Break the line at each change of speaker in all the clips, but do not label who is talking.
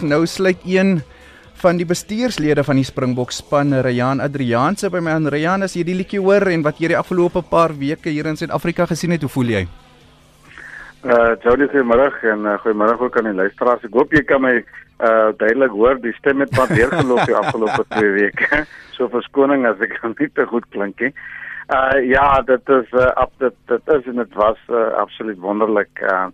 Nou sluit een van die bestuurslede van die Springbok span, Ryan Adrianse by my aan. Ryan, as jy die liedjie hoor en wat jy die afgelope paar weke hier in Suid-Afrika gesien het, hoe voel jy?
Uh, Jody, goeiemôre en uh, goeiemôre ook aan die luisteraars. Ek hoop jy kan my uh duidelik hoor. Die stem het wat deurgeloop die afgelope 2 weke. So verskoning as ek nie te goed klink nie. Uh ja, dit is uh, op dit dit is en dit was uh, absoluut wonderlik. Uh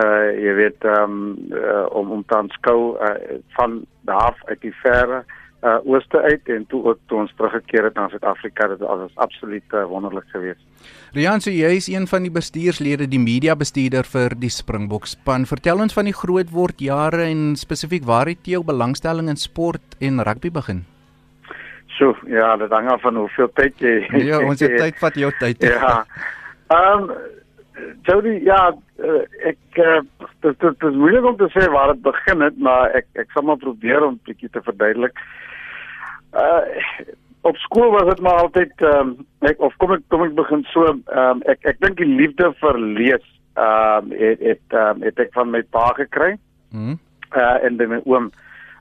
uh jy weet um, uh, om om te aanskou uh, van daar uit die verre uh ooste uit en toe ook toe ons teruggekeer het na Suid-Afrika dit was absoluut uh, wonderlik geweest.
Rian, so jy is een van die bestuurslede, die media bestuurder vir die Springbok span. Vertel ons van die groot word jare en spesifiek waar het jou belangstelling in sport en rugby begin?
So, ja, dit hang af van hoeveel tyd jy
Ja, ons het tyd vat jou tyd.
Ja. Ehm um, Jody, ja, uh, ek uh, dit dit is moeilik om te sê waar dit begin het, maar ek ek sal maar probeer om 'n bietjie te verduidelik. Uh op skool was dit maar altyd ehm um, ek of kom ek kom ek begin so ehm um, ek ek dink die liefde vir lees ehm um, het het, um, het ek van my pa gekry. Mhm. Uh en by my oom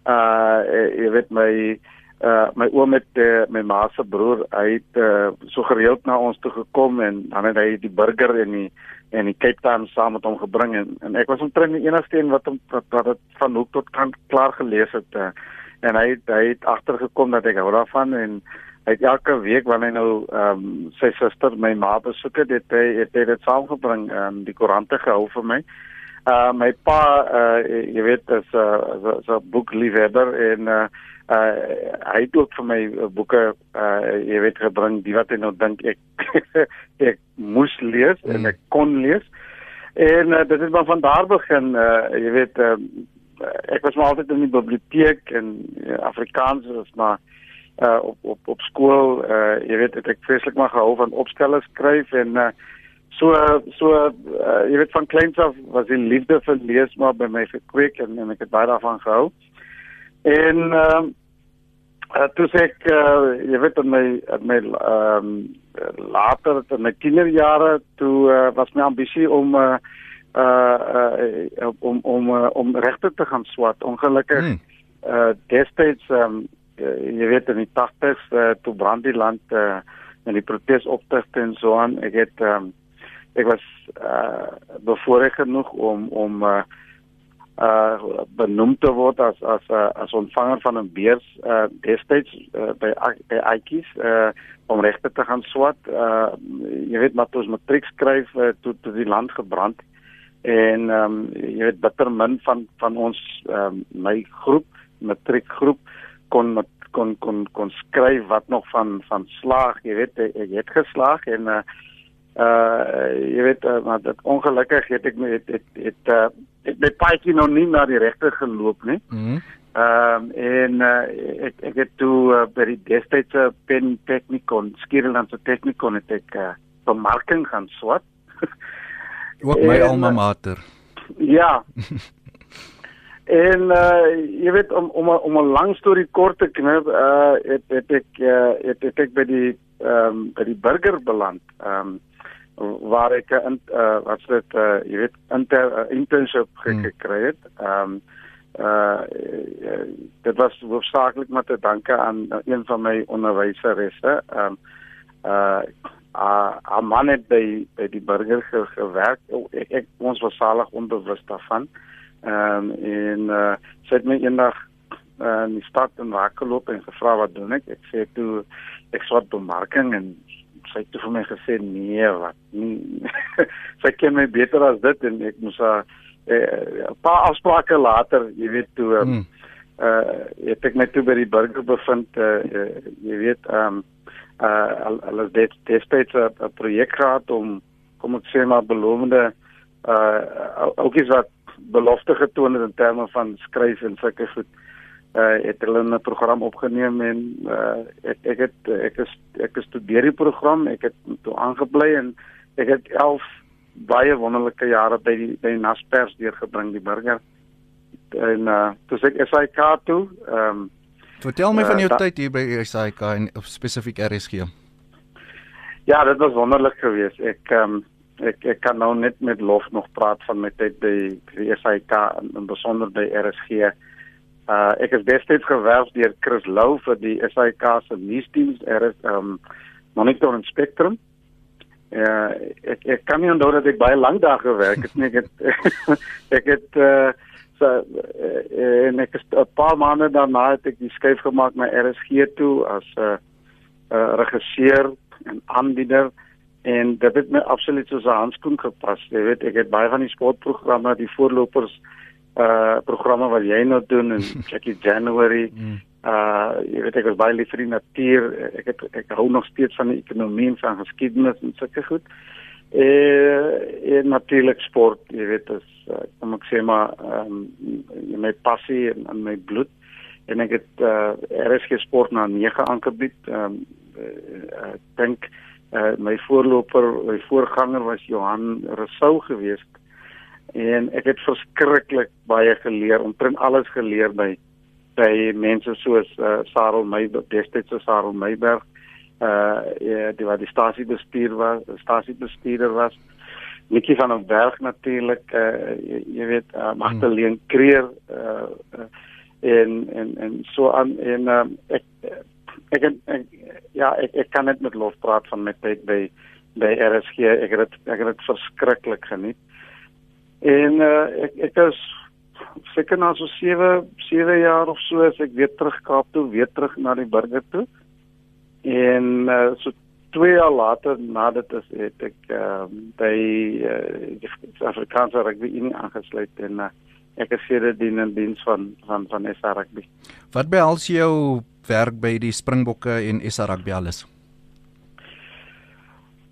uh jy weet my uh my oom het uh, my ma se broer hy het uh, so gereeld na ons toe gekom en dan het hy die burger en die en die Cape Town saam met hom gebring en, en ek was omtrent die enigste een wat hom wat, wat dit van hoek tot kant klaar gelees het uh, en hy hy het agtergekom dat ek hou daarvan en hy het elke week wanneer hy nou ehm um, sy suster my ma besoek het het hy het hy dit saamgebring ehm um, die koerante gehou vir my. Uh my pa uh jy weet is 'n uh, so boekliefhebber en uh uh hy het ook vir my uh, boeke uh jy weet gebring. Die wat hy nou dink ek ek moes lees mm. en ek kon lees. En uh, dit het maar van daar begin uh jy weet uh, ek was maar altyd in die biblioteek en uh, Afrikaans is maar uh op op op skool. Uh jy weet het ek vreeslik maar gehou van opstelle skryf en uh so so uh, jy weet van kleins af was die liefde vir lees maar by my gekweek en, en ek het baie daarvan gehou en uh, Uh, toe sê ek uh, jy weet in my in my ehm um, later in my kinderjare toe uh, was my ambisie om uh, uh, uh om om uh, om regte te gaan swat ongelukkig hmm. uh destyds um, uh, jy weet in die 80s uh, toe brand die land uh, en die protesoptogte en so aan ek het um, ek was uh bevoorreg genoeg om om uh, uh benoem te word as as uh, as ontvanger van 'n beurs uh destyds uh, by by Aitjies uh om regte te gaan swat. Uh jy weet toe ons matriek skryf uh, toe toe die land gebrand en ehm um, jy weet bitter min van van ons ehm um, my groep matriekgroep kon kon kon kon skryf wat nog van van slaag, jy weet ek het geslaag en uh uh jy weet uh, maar dit ongelukkig het ek met het het, het uh het my paadjie nog nie na die regte geloop nie. Mhm. Ehm um, en uh, ek ek het toe uh, by die destydse pen technikon, skielandse technikon het ek uh, bemarking gaan swat.
Ook my alma mater.
Ja. en uh, jy weet om om om 'n lang storie kort te knip, uh het het ek uh, het, het ek by die ehm um, by die burger beland. Ehm um, waar ek 'n uh, wat dit uh, jy weet inter uh, internship hmm. gekry het. Ehm um, uh dit was hoofsaaklik met te danke aan een van my onderwyseresse. Ehm um, uh a a man het by by die burger ge, gewerk. Ek, ek ons was salig onbewus daarvan. Ehm um, en uh sy het my eendag uh, in die stad in Wakeloop en gevra wat doen ek? Ek sê toe ek swat bemarking en sy het vir my gesê nee wat nie sy ken my beter as dit en ek moes haar eh, 'n paar afsprake later jy weet toe um, hmm. uh ek het my toe by die burger bevind uh, uh, jy weet um uh alles dit destyds 'n projek gehad om kom ek sê maar belovende uh ook iets wat belofte getoon het in terme van skryf en sulke goed uh het hulle 'n program opgeneem en uh ek ek het ek is ek gestudeer die program, ek het toe aangebly en ek het 11 baie wonderlike jare by die by Naspers deurgebring die burger. En uh toe ek SAK toe, ehm um,
Vertel my uh, van jou tyd hier by SAK en spesifiek RSG.
Ja, dit was wonderlik geweest. Ek ehm um, ek ek kan nou net met lof nog praat van my tyd by die SAK en, en besonder by RSG. Uh ek is destyds gewerf deur Chris Lou vir die SAK se nuusdiens. Er is um Monitor en Spectrum. Ja, uh, ek ek kan nie onthou dat ek baie lank daar gewerk het nie. Ek het ek het uh so uh, en ek het 'n paar maande daarna het ek die skuif gemaak na RSG toe as 'n uh, uh, regisseur en aanbieder en dit het my absoluut soos 'n handskoen gepas. Jy weet, ek het baie van die sportprogramme, die voorlopers uh programme wat jy nou doen en Jackie January. Mm. uh jy weet ek was baie lief vir die natuur. Ek het ek hou nog steeds van die ekonomie en van geskiedenis en sulke goed. Eh en natuurlik sport jy weet as uh, kom ek sê maar um, my passie en, en my bloed. En ek het uh RSG sport na 9 aangebied. Um, uh, ek dink uh, my voorloper my voorganger was Johan Rousseau geweest en ek het verskriklik baie geleer omtrent alles geleer by by mense soos uh, Sarel Meyberg destyds so Sarel Meyberg uh ja die wat die stasie bestuur was stasie bestuurder was Nikki van der Berg natuurlik uh jy, jy weet uh, Magdalene. Kreer uh, en en en so aan en uh, ek ek, ek, ek ja ek ek kan net met lof praat van my tyd by by RSG ek het ek het dit verskriklik geniet En uh, ek ek is seker na so 7 7 jaar of so as ek weer terug Kaap toe, weer terug na die burger toe. En uh, so 2 jaar later nadat is het ek uh, by uh, die Afrikaanse rugby unie aangesluit en uh, ek is hier dien in diens van van van SA rugby.
Wat behels jou werk by die Springbokke en SA rugby alles?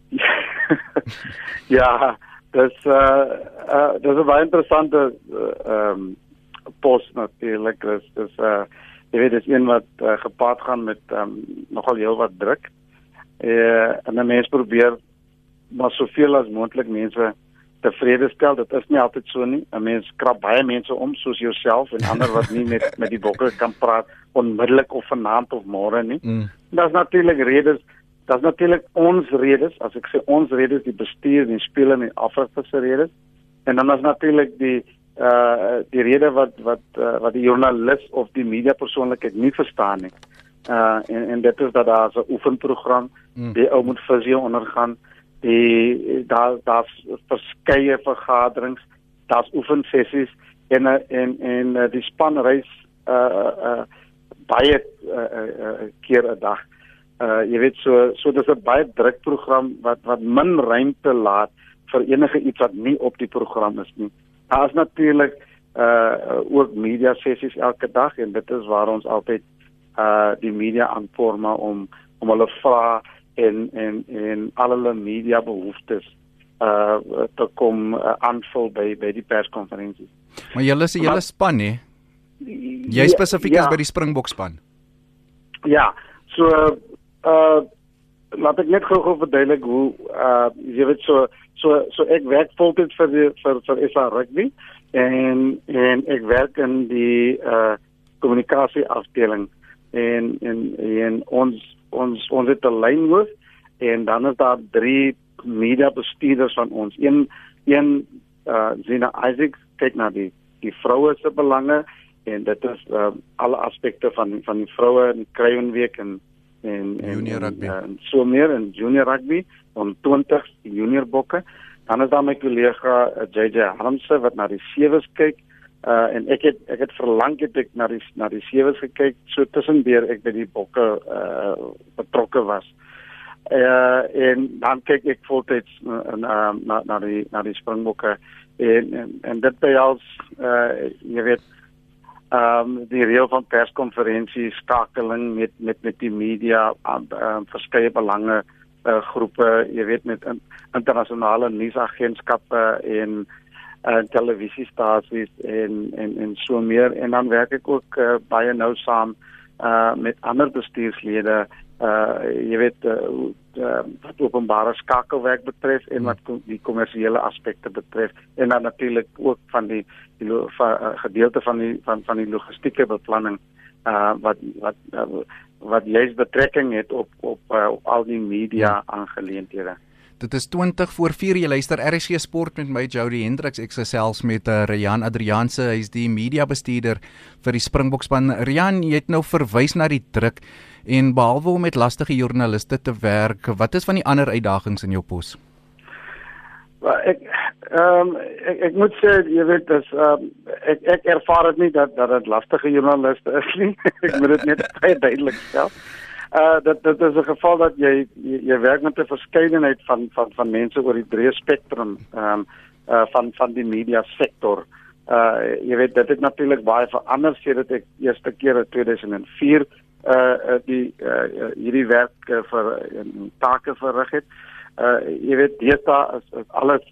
ja, dis uh, uh dis 'n baie interessante ehm uh, um, pos natuurlik dis dis uh jy weet dis een wat uh, gepaard gaan met um, nogal heel wat druk. Eh uh, en 'n mens probeer maar soveel as moontlik mense tevrede stel. Dit is nie altyd so nie. 'n Mens krap baie mense om soos jouself en ander wat nie met met die bokke kan praat onmiddellik of vanaand of môre nie. Mm. Daar's natuurlik redes Daar's natuurlik ons redes, as ek sê ons redes die bestuur en die spelers en afrigter se redes. En dan is natuurlik die uh die rede wat wat uh, wat die joernalis of die media persoonlikheid nie verstaan nie. Uh en en dit is dat daar 'n oefenprogram mm. die ou moet fisio ondergaan. Die daar daar's verskeie vergaderings, daar's oefensessies en en en die span reis uh uh baie uh, uh, keer 'n dag uh jy weet so so dis 'n baie druk program wat wat min ruimte laat vir enige iets wat nie op die program is nie. Daar is natuurlik uh ook media sessies elke dag en dit is waar ons altyd uh die media aanvorm om om hulle vra en en en al hulle media behoeftes uh te kom uh, aanvul by by die perskonferensie.
Maar julle is 'n hele span hè? Jy ja, spesifiek ja, is by die Springbok span.
Ja, so uh laat ek net gou-gou verduidelik hoe uh jy weet so so so ek werk voltyds vir die, vir vir SA rugby en en ek werk in die uh kommunikasie afdeling en en en ons ons ons het 'n lynhoof en dan is daar drie media bestuurders van ons. Een een uh Zina Isaac kyk na die die vroue se belange en dit is uh, alle aspekte van van die vroue in Kruiwenweek en en en
junior rugby.
en, en so meer in junior rugby om 20 junior bokke. Dan is daar my kollega JJ uh, Harmse wat na die sewes kyk uh en ek het ek het verlang het ek na die na die sewes gekyk so tussendeur ek by die bokke uh betrokke was. Uh en dan kyk ek voltyds uh, na na na die na die springbokke. En en, en dit by als uh jy weet ehm um, die reël van perskonferensies, skakeling met met met die media, ehm um, verskeie belange uh, groepe, jy weet met in, internasionale nuusagentskappe en uh, televisiestasies en en en so meer. En dan werk ek ook uh, baie nou saam uh, met ander bestuurslede uh jy weet uh, uh, wat openbare skakelwerk betref en wat kom, die kommersiële aspekte betref en dan natuurlik ook van die, die van, uh, gedeelte van die van van die logistieke beplanning uh wat wat uh, wat juist betrekking het op op uh, op al die media aangeleenthede.
Dit is 20 voor 4 jy luister RSG Sport met my Jody Hendriks ek gesels met uh, Rian Adrianse hy's die media bestuurder vir die Springbokspan. Rian jy het nou verwys na die druk en behalwe om met lastige joernaliste te werk wat is van die ander uitdagings in jou pos?
Well, ek ehm um, ek, ek moet sê jy weet dis ehm um, ek ek ervaar dit nie dat dat dit lastige joernaliste is nie. Ek moet dit net baie duidelik stel uh dat dit is 'n geval dat jy jy, jy werk met 'n verskeidenheid van van van mense oor die breë spektrum ehm um, uh van van die media sektor. Uh jy weet dit het natuurlik baie verander sedert ek eerste keer in 2004 uh die uh hierdie werk uh, vir uh, take verrig het. Uh jy weet deesdae is, is alles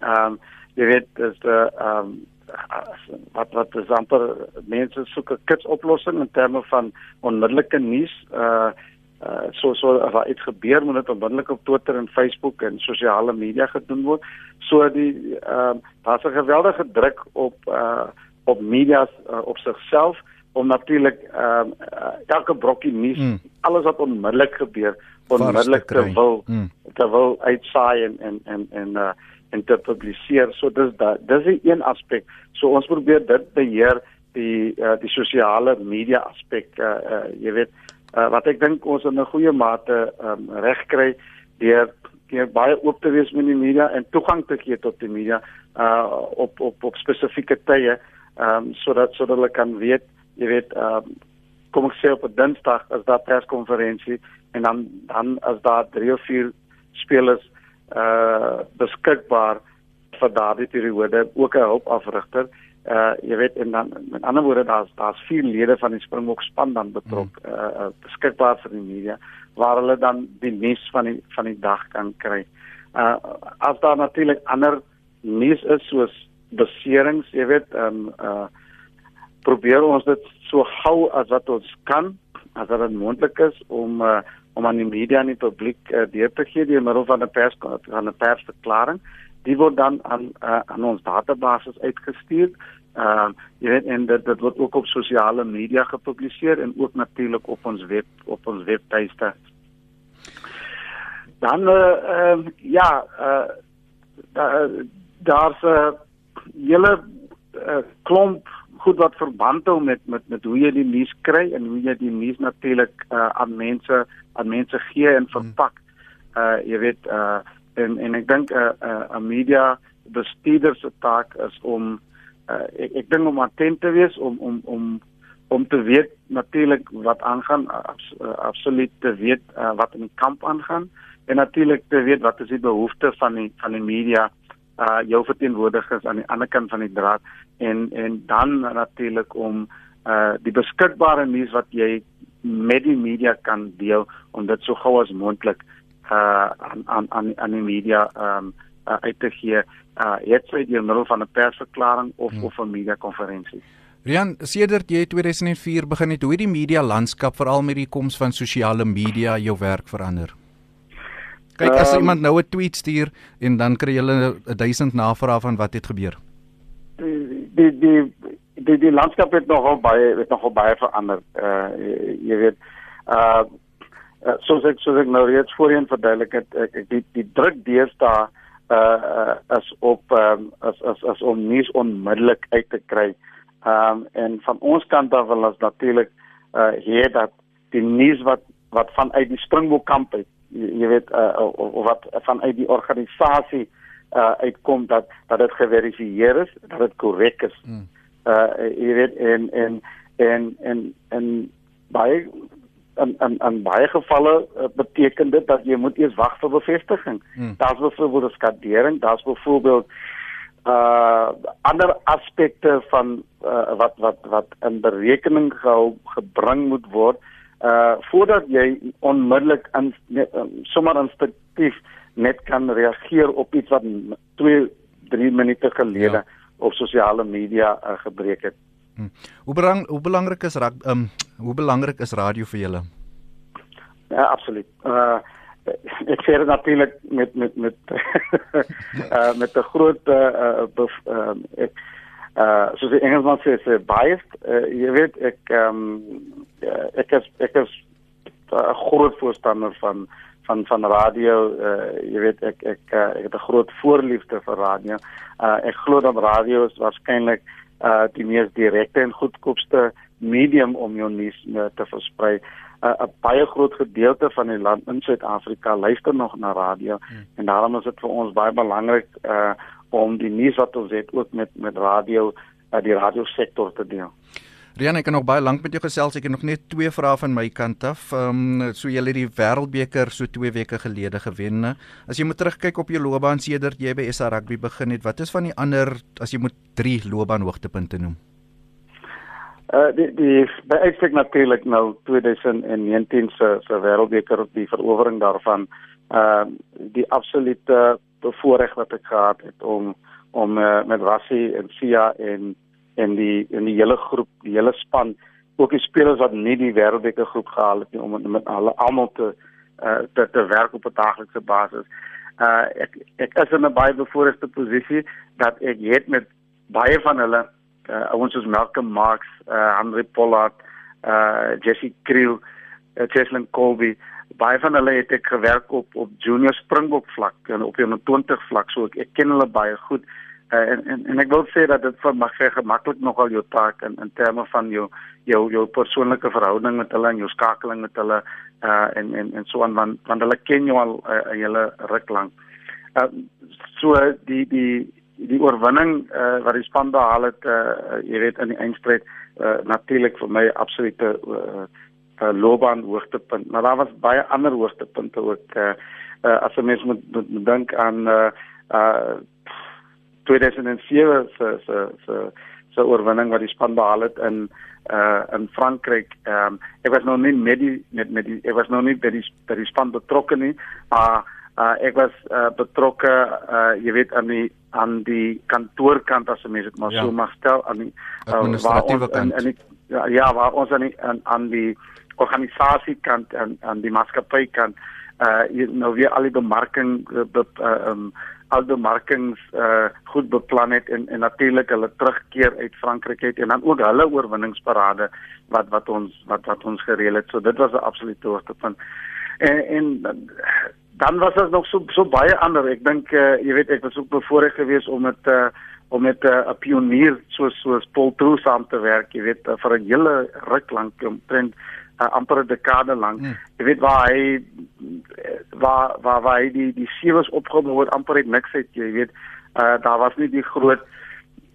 ehm um, jy weet is 'n ehm um, wat wat is amper mense soek 'n kits oplossing in terme van onmiddellike nuus uh uh so so as iets gebeur moet dit onmiddellik op Twitter en Facebook en sosiale media gedoen word so die ehm uh, daar's 'n geweldige druk op uh op media uh, op sigself om natuurlik ehm uh, elke brokkie nuus mm. alles wat onmiddellik gebeur onmiddellik te wil mm. te wil uitsaai en en en en uh en te publiseer. So dis da dis 'n een aspek. So ons probeer dit beheer die uh, die sosiale media aspek uh, uh jy weet uh, wat ek dink ons in 'n goeie mate um, reg kry deur deur baie oop te wees met die media en toegang te gee tot die media uh op op op spesifieke tye um sodat sodat hulle kan weet jy weet um kom ek sê op 'n Dinsdag as daar perskonferensie en dan dan as daar 3 of 4 spelers uh beskikbaar vir daardie periode ook 'n hulpafrigter. Uh jy weet en dan met ander woorde daar's daar's vier lede van die Springbok span dan betrok hmm. uh, uh beskikbaar vir die media waar hulle dan die nuus van die van die dag kan kry. Uh as daar natuurlik ander nuus is soos beserings, jy weet, um uh probeer ons dit so gou as wat ons kan as dit moontlik is om uh om aan die media en die publiek uh, deur te gee deur middel van 'n pers van 'n persverklaring. Die word dan aan uh, aan ons database uitgestuur. Ehm uh, jy weet en dit dit word ook op sosiale media gepubliseer en ook natuurlik op ons web op ons webtuiste. Dan uh, uh ja, uh daar's 'n uh, hele uh, klomp goed wat verband hou met met met hoe jy die nuus kry en hoe jy die nuus natuurlik uh, aan mense aan mense gee en verpak. Uh jy weet uh en en ek dink 'n uh, 'n uh, 'n media bestuurder se taak is om uh, ek ek dink om attent te wees om om om om te weet natuurlik wat aangaan abs, uh, absoluut te weet uh, wat in die kamp aangaan en natuurlik te weet wat is die behoeftes van die van die media uh jou verteenwoordigers aan die ander kant van die draad en en dan natuurlik om uh die beskikbare nuus wat jy met die media kan deel om dit so gou as moontlik uh aan aan aan aan die media um uh, uit te gee uh het sy deur middel van 'n persverklaring of hmm. of 'n media konferensie.
Rian, sedert jy 2004 begin het, hoe het die media landskap veral met die koms van sosiale media jou werk verander? Kyk as um, iemand nou 'n tweet stuur en dan kry jy 'n 1000 navrae van wat het gebeur.
Die die die die, die landskap het nogal baie het nogal baie verander. Uh jy, jy weet uh soos ek soos ek nou reeds voorheen verduidelik het ek, ek die die druk deesdae uh, uh as op um, as as as om nuus onmiddellik uit te kry. Ehm um, en van ons kant af wil ons natuurlik uh hier dat die nuus wat wat vanuit die Springbok kamp uit jy weet uh, of wat vanuit die organisasie uh, uitkom dat dat dit geverifieer is, dat dit korrek is. Mm. Uh jy weet en en en en en baie en en en baie gevalle uh, beteken dit dat jy moet eers wag vir bevestiging. Mm. Daar's byvoorbeeld skadering, daar's byvoorbeeld uh ander aspekte van uh, wat wat wat in berekening gehou gebring moet word uh voordat jy onmiddellik in um, sommer instinktief net kan reageer op iets wat 2 3 minute gelede ja. op sosiale media uh, gebreek het.
Hm. Hoe belang hoe belangrik is um hoe belangrik is radio vir julle?
Ja, absoluut. Uh ek sê dit natuurlik met met met uh met 'n groot uh, uh ek uh soos die Engelsman sê sê biased uh, jy weet ek ehm um, ek is ek is 'n groot voorstander van van van radio uh, jy weet ek ek uh, ek het 'n groot voorliefde vir radio. Uh, ek glo dat radio is waarskynlik uh, die mees direkte en goedkoopste medium om jou nuus uh, te versprei. 'n uh, baie groot gedeelte van die land in Suid-Afrika luister nog na radio hmm. en daarom is dit vir ons baie belangrik uh, om die nuus wat ons het ook met met radio uh, die radiosektor te deel.
Rian, ek kan nog baie lank met jou gesels. Ek het nog net twee vrae van my kant af. Ehm um, so jy het die Wêreldbeker so 2 weke gelede gewen. As jy moet terugkyk op jou loopbaan sedert jy by SA Rugby begin het, wat is van die ander as jy moet 3 loopbaan hoogtepunte noem?
Uh die die by uitstek natuurlik nou 2019 se se Wêreldbeker op die verowering daarvan. Ehm uh, die absolute bevoorreg wat ek gehad het om om uh, met Rassie en Sia en en die en die hele groep, die hele span, ook die spelers wat nie die wêreldbeker groep gehaal het nie om met hulle almal te uh te, te werk op 'n daaglikse basis. Uh ek ek is in 'n baie bevoordeelde posisie dat ek het met baie van hulle uh ons soos Malcolm Marx, uh Henry Pollard, uh Jesse Kriel, uh, Cheslin Colby baie van hulle het ek gewerk op op junior springbok vlak en op 'n 20 vlak so ek, ek ken hulle baie goed. Uh en, en en ek wil sê dat dit vir mag gemaklik nogal jou taak in in terme van jou jou jou persoonlike verhouding met hulle en jou skakeling met hulle uh en en en so aan want want hulle ken jou al 'n uh, hele ruk lank. Uh so die die die oorwinning uh wat die span behaal het uh jy weet in die eindstryd uh natuurlik vir my absolute uh, uh loopbaan hoogtepunt. Maar daar was baie ander hoogtepunte ook uh, uh as 'n mens moet, moet, moet dink aan uh uh 2007 se se se se oorwinning wat die span behaal het in uh in Frankryk. Ehm um, ek was nog nie met die met met die ek was nog nie by die by die span betrokke nie. Maar uh ek was uh, betrokke uh jy weet aan die aan die kantoorkant as mense dit maar ja. so mag stel aan die
uh, waar ons
in, in die, ja, ja waar ons aan die aan, aan die organisasie kant en aan die maatskappy kant uh jy nou weer al die bemarking uh, be, uh, um al die markings uh goed beplan het en en natuurlik hulle terugkeer uit Frankryk het en dan ook hulle oorwinningsparade wat wat ons wat wat ons gereël het. So dit was 'n absolute hoogtepunt. En en dan was daar nog so so baie ander. Ek dink uh jy weet ek was ook bevoorreg geweest om met uh om met 'n uh, pionier soos soos Paul True saam te werk, jy weet uh, vir 'n hele ruk lank omtrent uh, amper 'n dekade lank. Hmm. Jy weet waar hy waar waar waar hy die die sewes opgebou het amper het niks uit jy weet uh, daar was nie die groot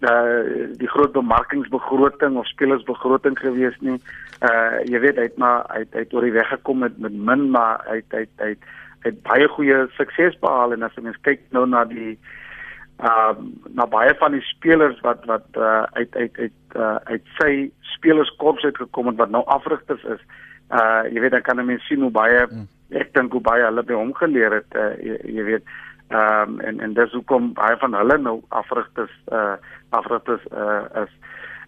uh, die groot bemarkingsbegroting of spelersbegroting gewees nie uh, jy weet hy het maar hy het, hy het oor die weg gekom met met min maar hy het, hy het, hy het, hy het baie goeie sukses behaal en as jy mens kyk nou na die uh na baie van die spelers wat wat uh, uit uit uit uh, uit sy spelerskorps het gekom en wat nou afrigters is. Uh jy weet dan kan mense sien hoe baie mm ek dink hoe baie hulle by hom geleer het uh, jy, jy weet. Ehm um, en en dis hoekom baie van hulle nou afrigters uh afrigters uh is.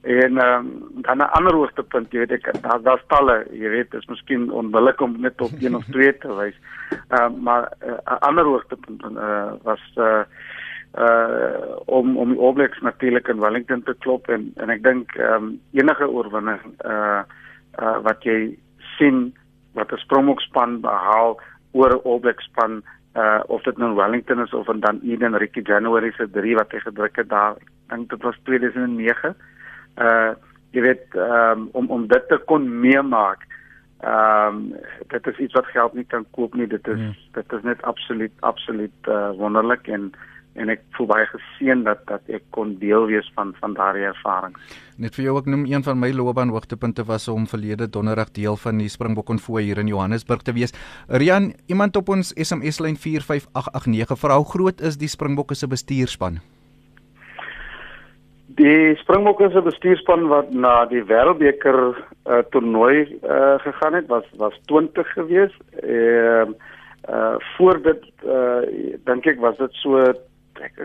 En ehm um, dan 'n ander hoogtepunt jy weet ek daar daar stalle jy weet dis miskien onbillik om net op een of twee te wys. Ehm um, maar 'n uh, ander hoogtepunt uh was uh uh om om die Obleks natuurlik in Wellington te klop en en ek dink ehm um, enige oorwinning uh uh wat jy sien wat 'n Springbokspan behaal oor 'n All Black span uh of dit nou Wellington is of dan Eden Ricky January se 3 wat hy gedruk het daar dink dit was 2009 uh jy weet um, om om dit te kon meemaak ehm um, dit is iets wat geld nie kan koop nie dit is hmm. dit is net absoluut absoluut uh, wonderlik en en ek voel baie geseën dat dat ek kon deel wees van van daardie ervarings.
Net vir jou ook noem een van my loopbaan hoogtepunte was om verlede donderdag deel van die Springbok konvooi hier in Johannesburg te wees. Rian, iemand op ons SMS lyn 45889 vra hoe groot is die Springbokke se bestuurspan?
Die Springbokke se bestuurspan wat na die Wêreldbeker uh, toernooi uh, gegaan het was was 20 gewees. Ehm uh, uh voor dit uh dink ek was dit so ek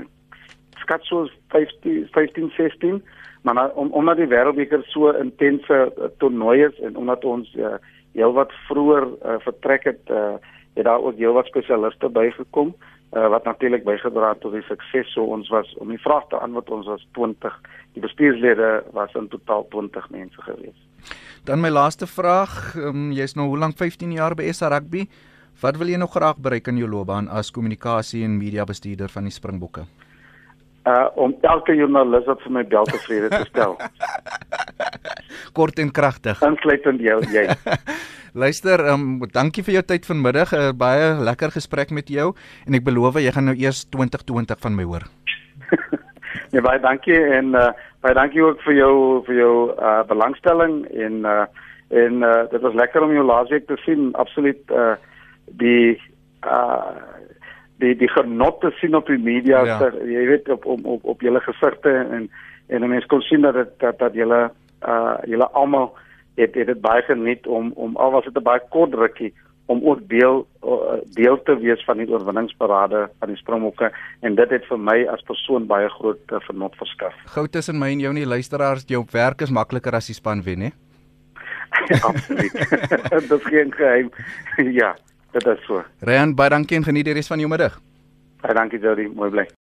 skat so 15 15 16 maar na, om omdat die wêreldbeker so intense uh, toernooi is en omdat ons uh, heelwat vroeër uh, vertrek het uh, het daar ook heelwat spesialiste bygekom uh, wat natuurlik bygedra het tot die sukses. So ons was om die vraag te antwoord ons was 20 die bestuurslede was in totaal 20 mense gewees.
Dan my laaste vraag um, jy's nou hoe lank? 15 jaar by SA rugby Wat wil jy nog graag bereik in jou loopbaan as kommunikasie en media bestuurder van die Springbokke?
Uh om elke joernalis wat vir my bel tevrede te stel.
Kort en kragtig.
Insluitend jou jy.
Luister, um, dankie vir jou tyd vanmiddag. 'n uh, Baie lekker gesprek met jou en ek beloof jy gaan nou eers 2020 van my hoor.
nee, baie dankie en uh, baie dankie ook vir jou vir jou uh, belangstelling en uh, en uh, dit was lekker om jou laasweek te sien. Absoluut uh, die uh, die die genot te sien op die media, ja. ter, jy weet op op op, op julle gesigte en en mense kon sien dat dat dat julle uh julle almal het het dit baie geniet om om al was dit 'n baie kort rukkie om ook deel deel te wees van die oorwinningsparade van die Springbokke en dit het vir my as persoon baie groot uh, genot verskaf.
Gou tussen my en jou nie luisteraars, jou werk is makliker as die span wen, hè?
Absoluut. dit is geen geheim. ja, dit is so.
Ryan, baie dankie en geniet die res van jou middag.
Baie dankie Jody, mooi bly.